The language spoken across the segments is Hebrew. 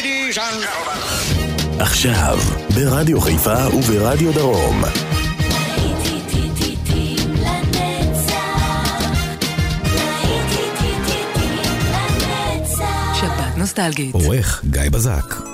ladies and gentlemen. עכשיו, ברדיו חיפה וברדיו דרום. נוסטלגית. עורך גיא בזק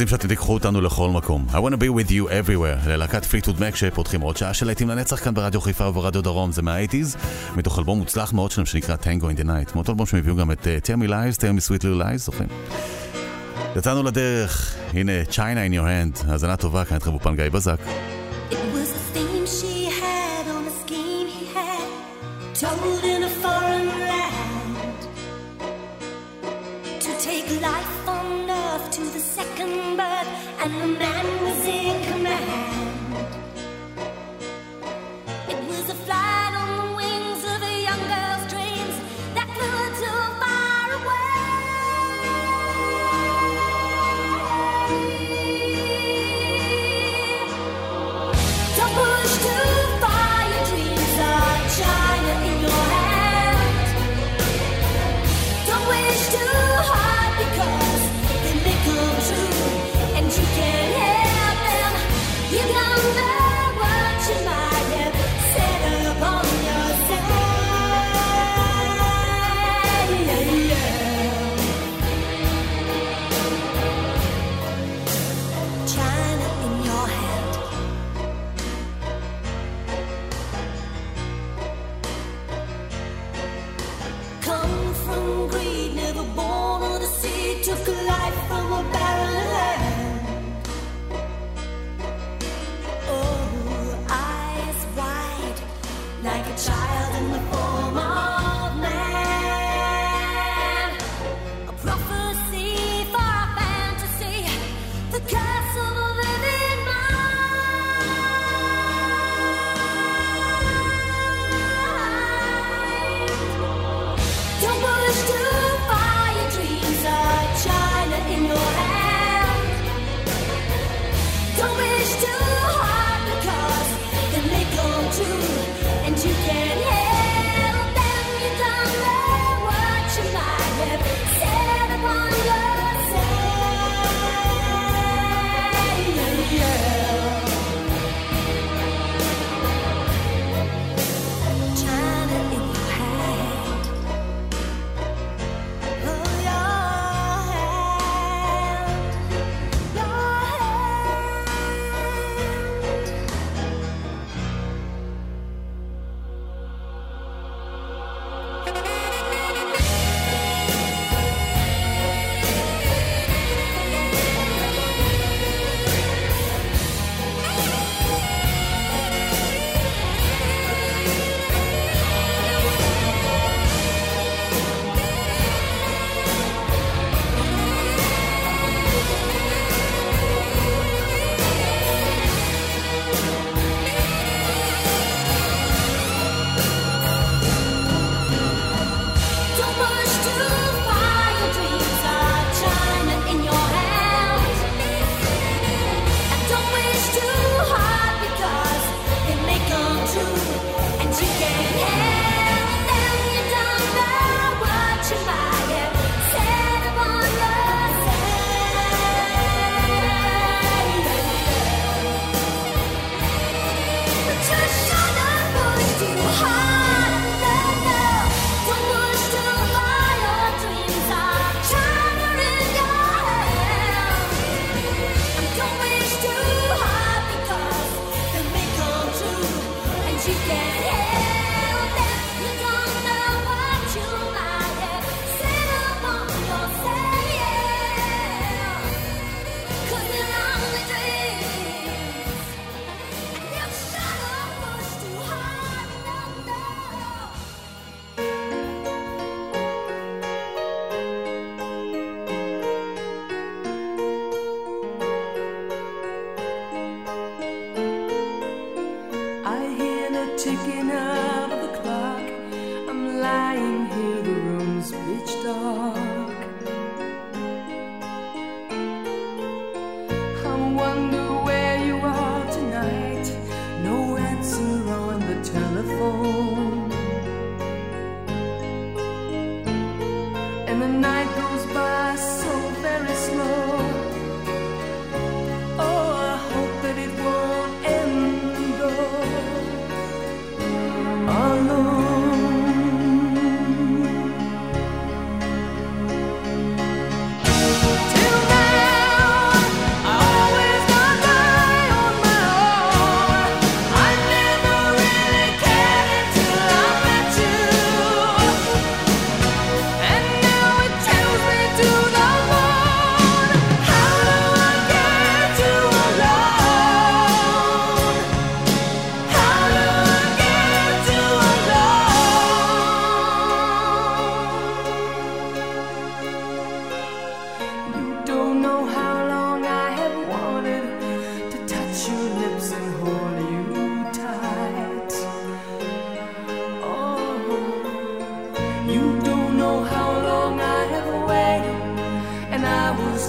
רוצים שאתם תיקחו אותנו לכל מקום. I want to be with you everywhere, ללהקת פליטווד מק שפותחים עוד שעה של להיטים לנצח כאן ברדיו חיפה וברדיו דרום, זה מהאייטיז, מתוך אלבום מוצלח מאוד שלהם שנקרא Tango in the Night. מאותו אלבום שהם הביאו גם את אה, Tell me Lies, Tell me Sweet Little Lies, זוכרים? יצאנו לדרך, הנה China in your hand, האזנה טובה, כאן איתכם אופן גיא בזק. you get.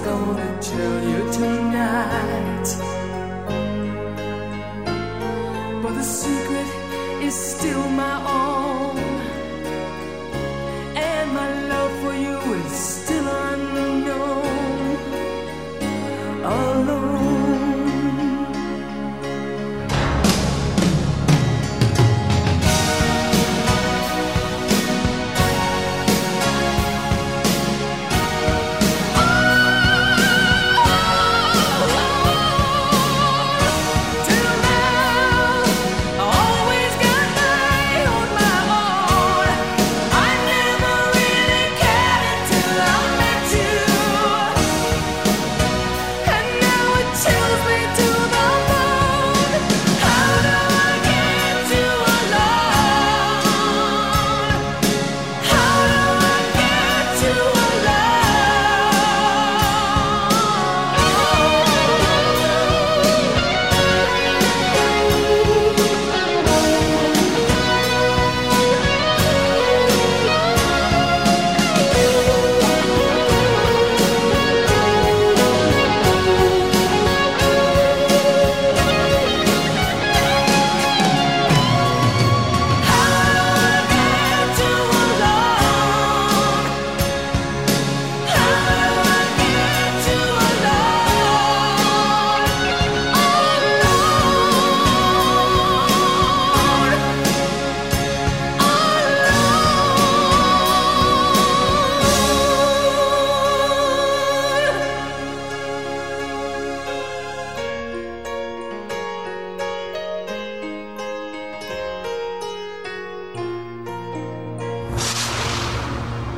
gonna tell you tonight. But the secret is still my own.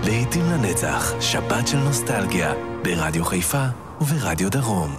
לעתים לנצח, שבת של נוסטלגיה, ברדיו חיפה וברדיו דרום.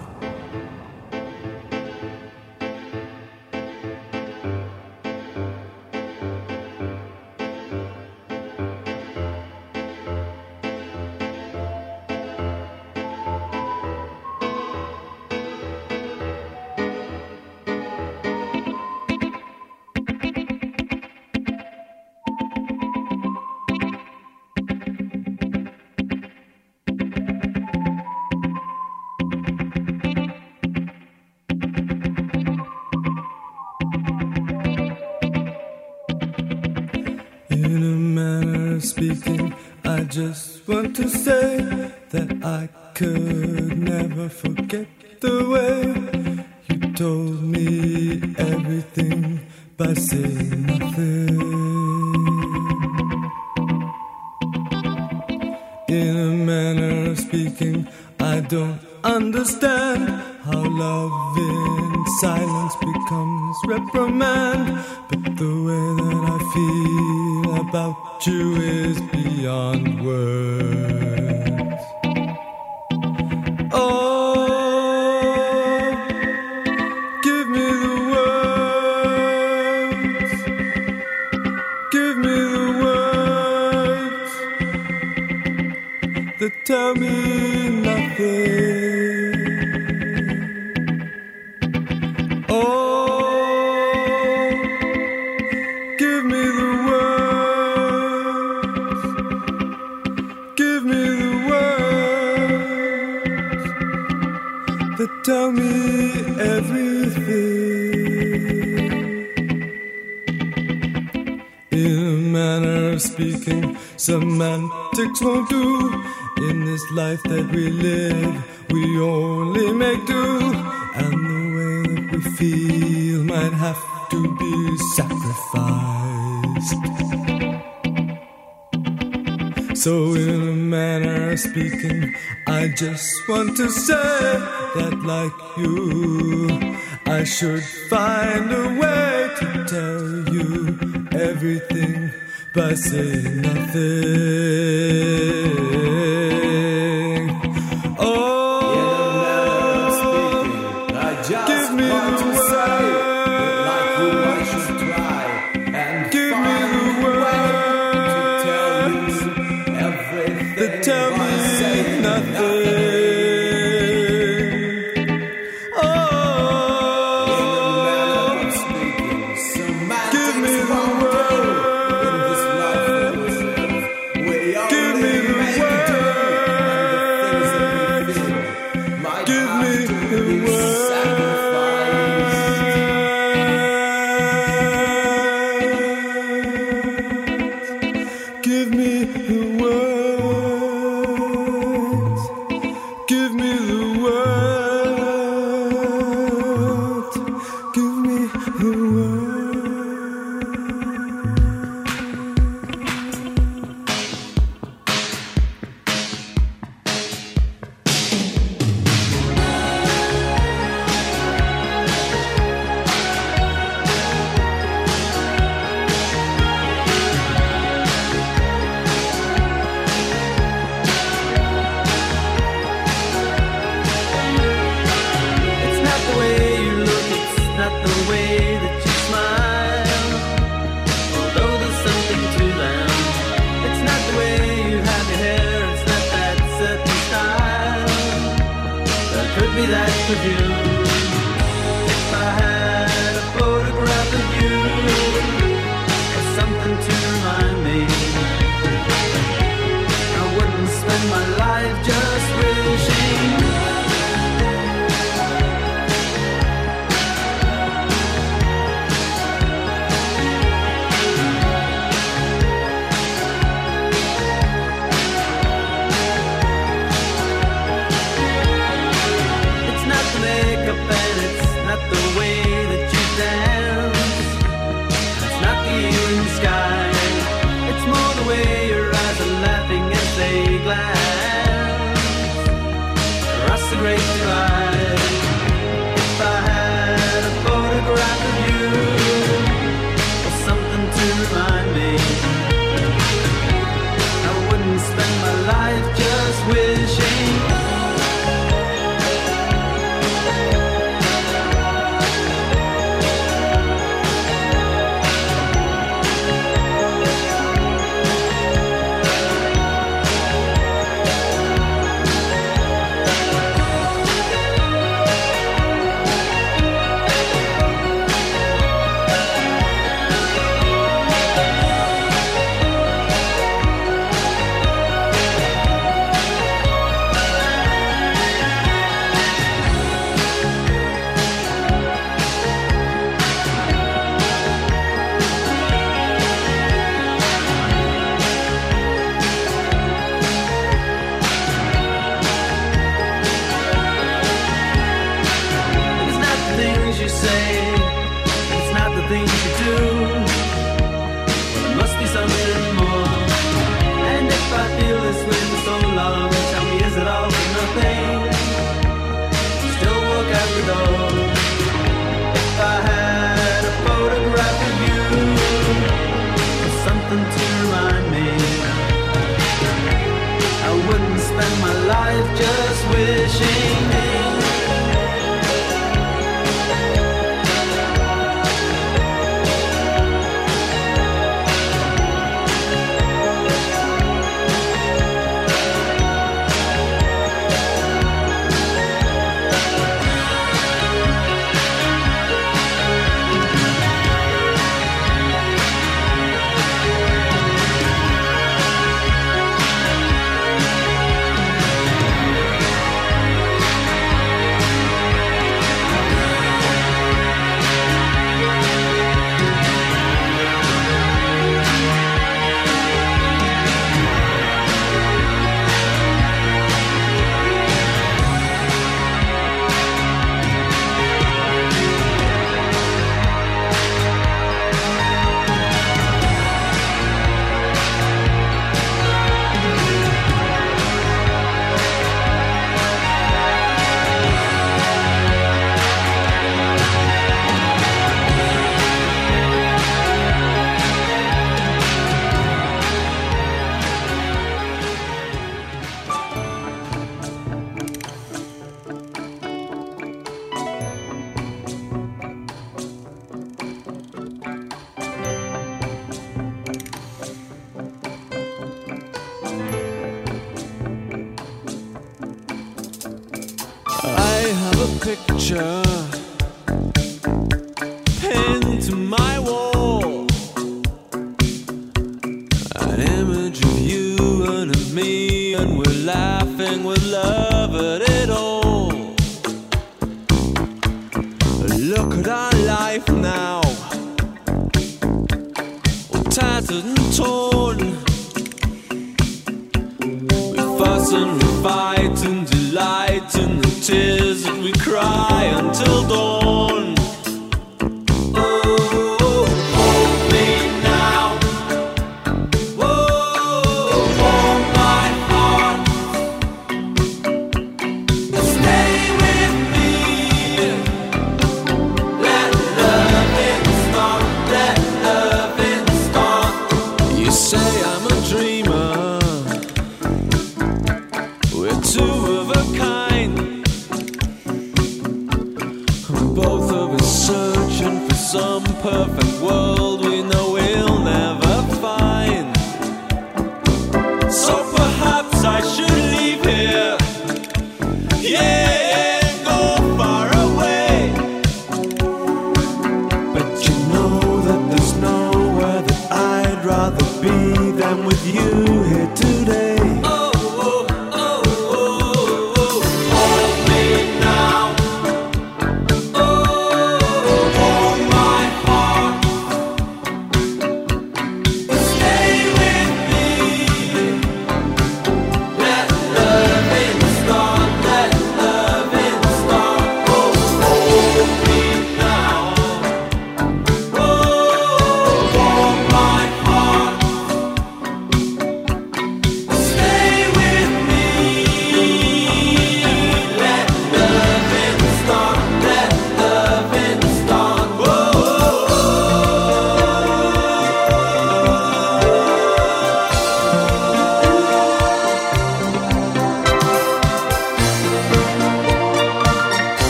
that tell me everything. In manner of speaking, semantics won't do. In this life that we live, we only make do. And the way that we feel might have to be sacrificed. So, in a manner Speaking, I just want to say that, like you, I should find a way to tell you everything by saying nothing.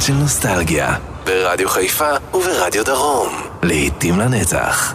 של נוסטלגיה, ברדיו חיפה וברדיו דרום. לעתים לנצח.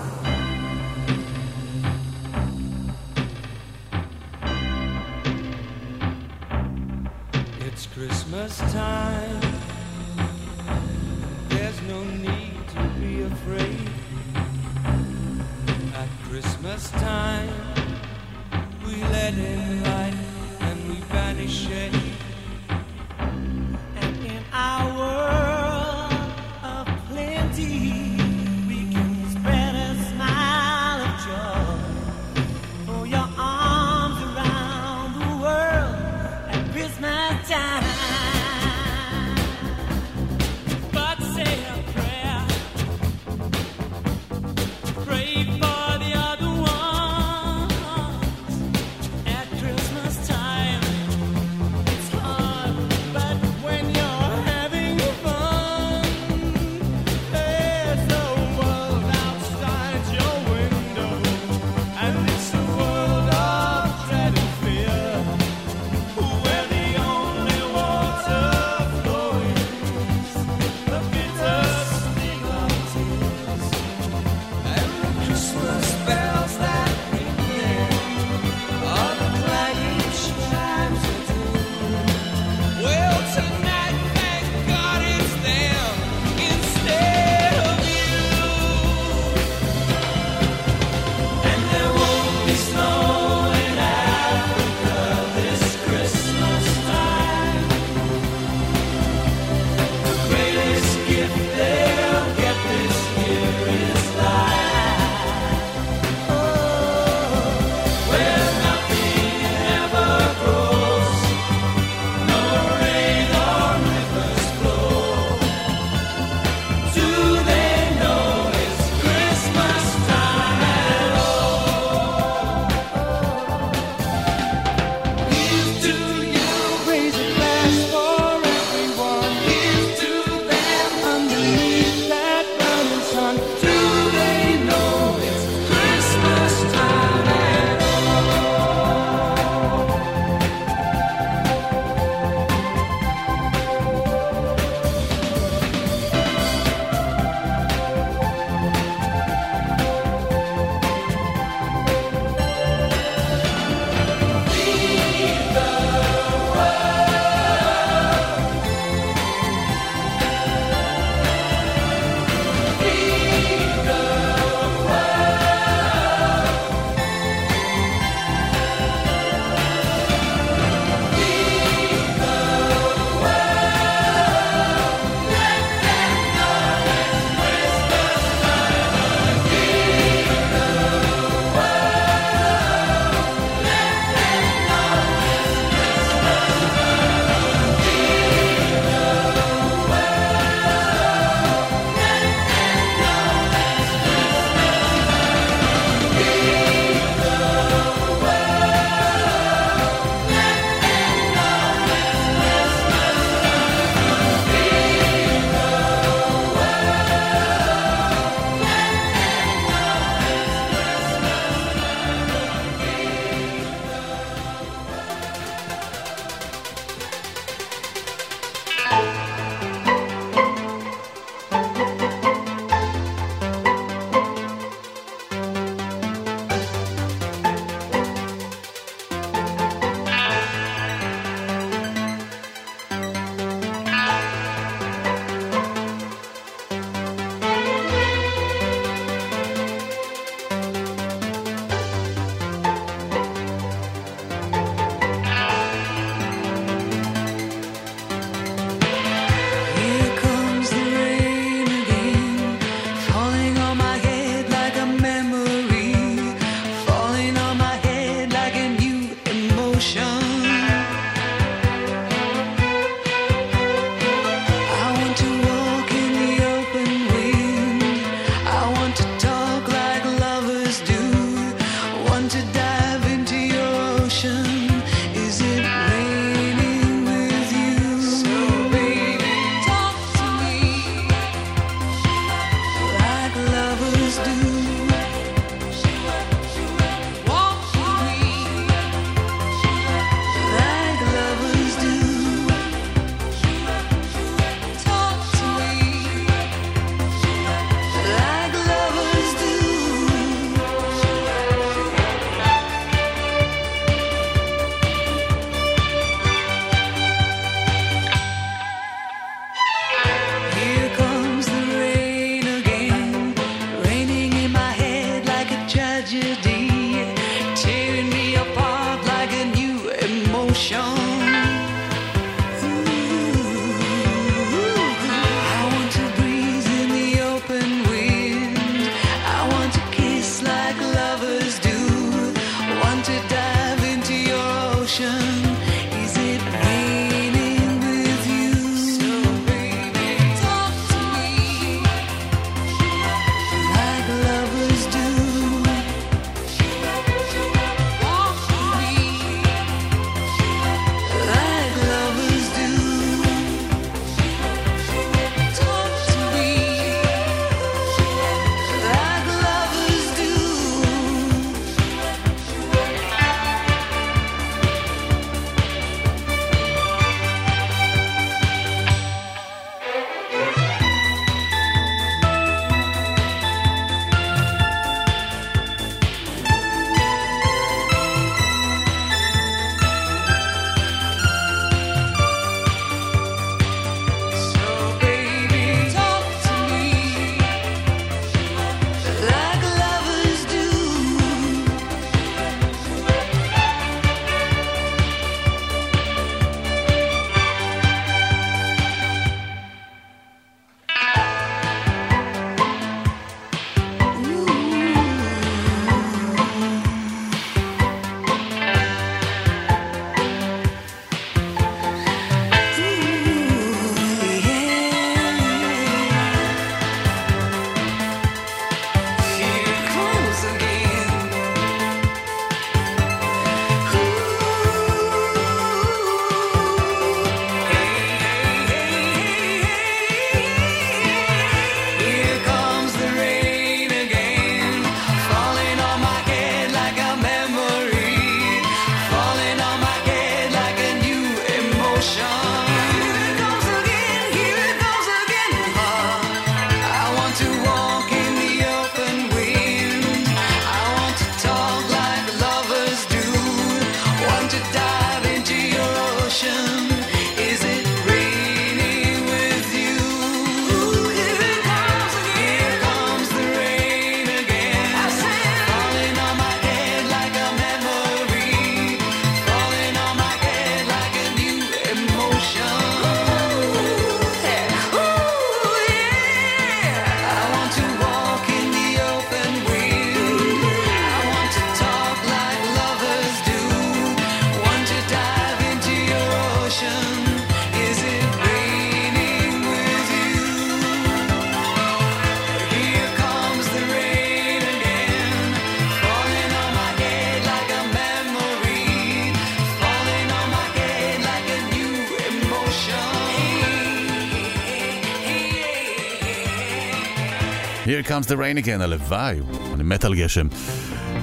Here comes the rain again, הלוואי, אני מת על גשם.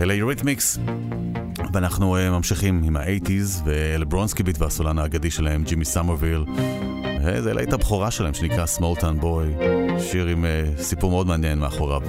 אלה יוריתמיקס, ואנחנו אה, ממשיכים עם האייטיז, ואלה ברונסקי ביט והסולן האגדי שלהם, ג'ימי סמרוויל. זה להיט הבכורה שלהם שנקרא Smalltown Boy, שיר עם אה, סיפור מאוד מעניין מאחוריו.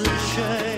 A shame.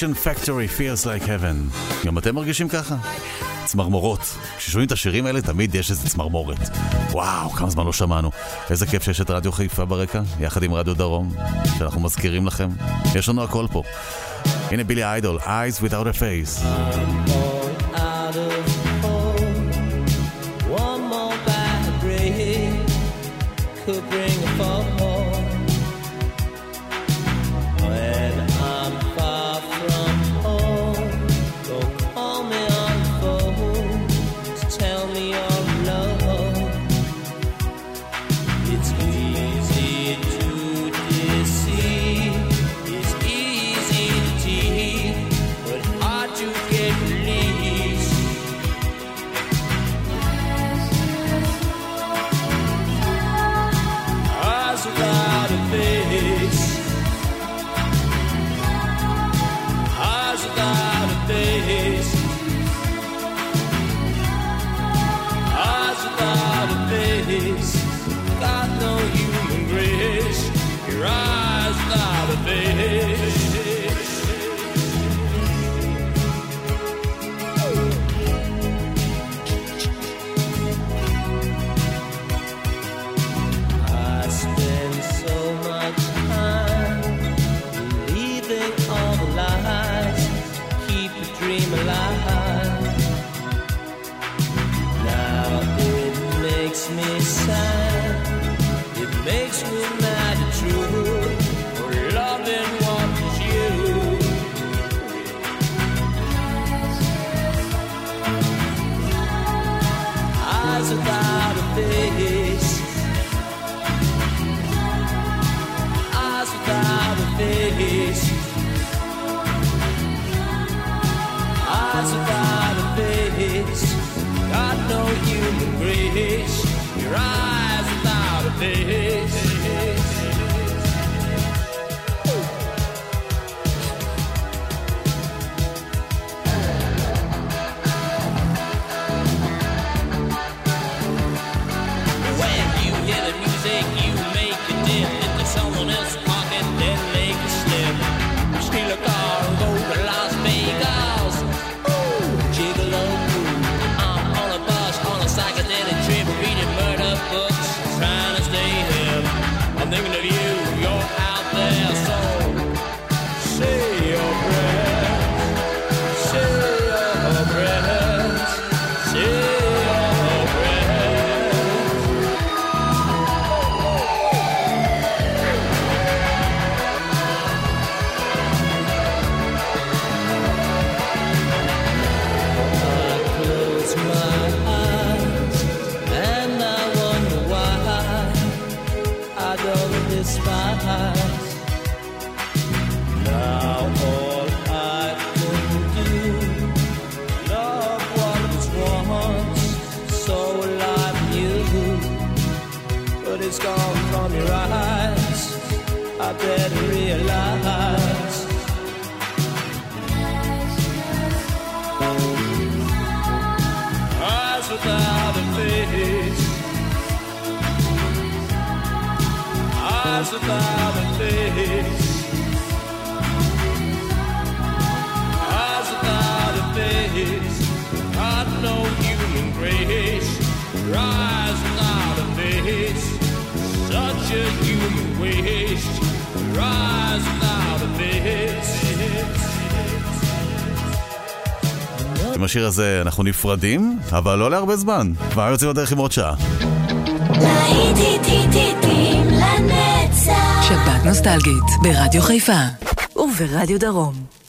Satisfaction Factory feels like heaven. גם אתם מרגישים ככה? צמרמורות. כששומעים את השירים האלה תמיד יש איזה צמרמורת. וואו, כמה זמן לא שמענו. איזה כיף שיש את רדיו חיפה ברקע, יחד עם רדיו דרום, שאנחנו מזכירים לכם. יש לנו הכל פה. הנה בילי איידול, Eyes Without a Face. עם השיר הזה אנחנו נפרדים, אבל לא להרבה זמן. כבר יוצאים לדרך עם עוד שעה. שבת נוסטלגית, ברדיו חיפה וברדיו דרום.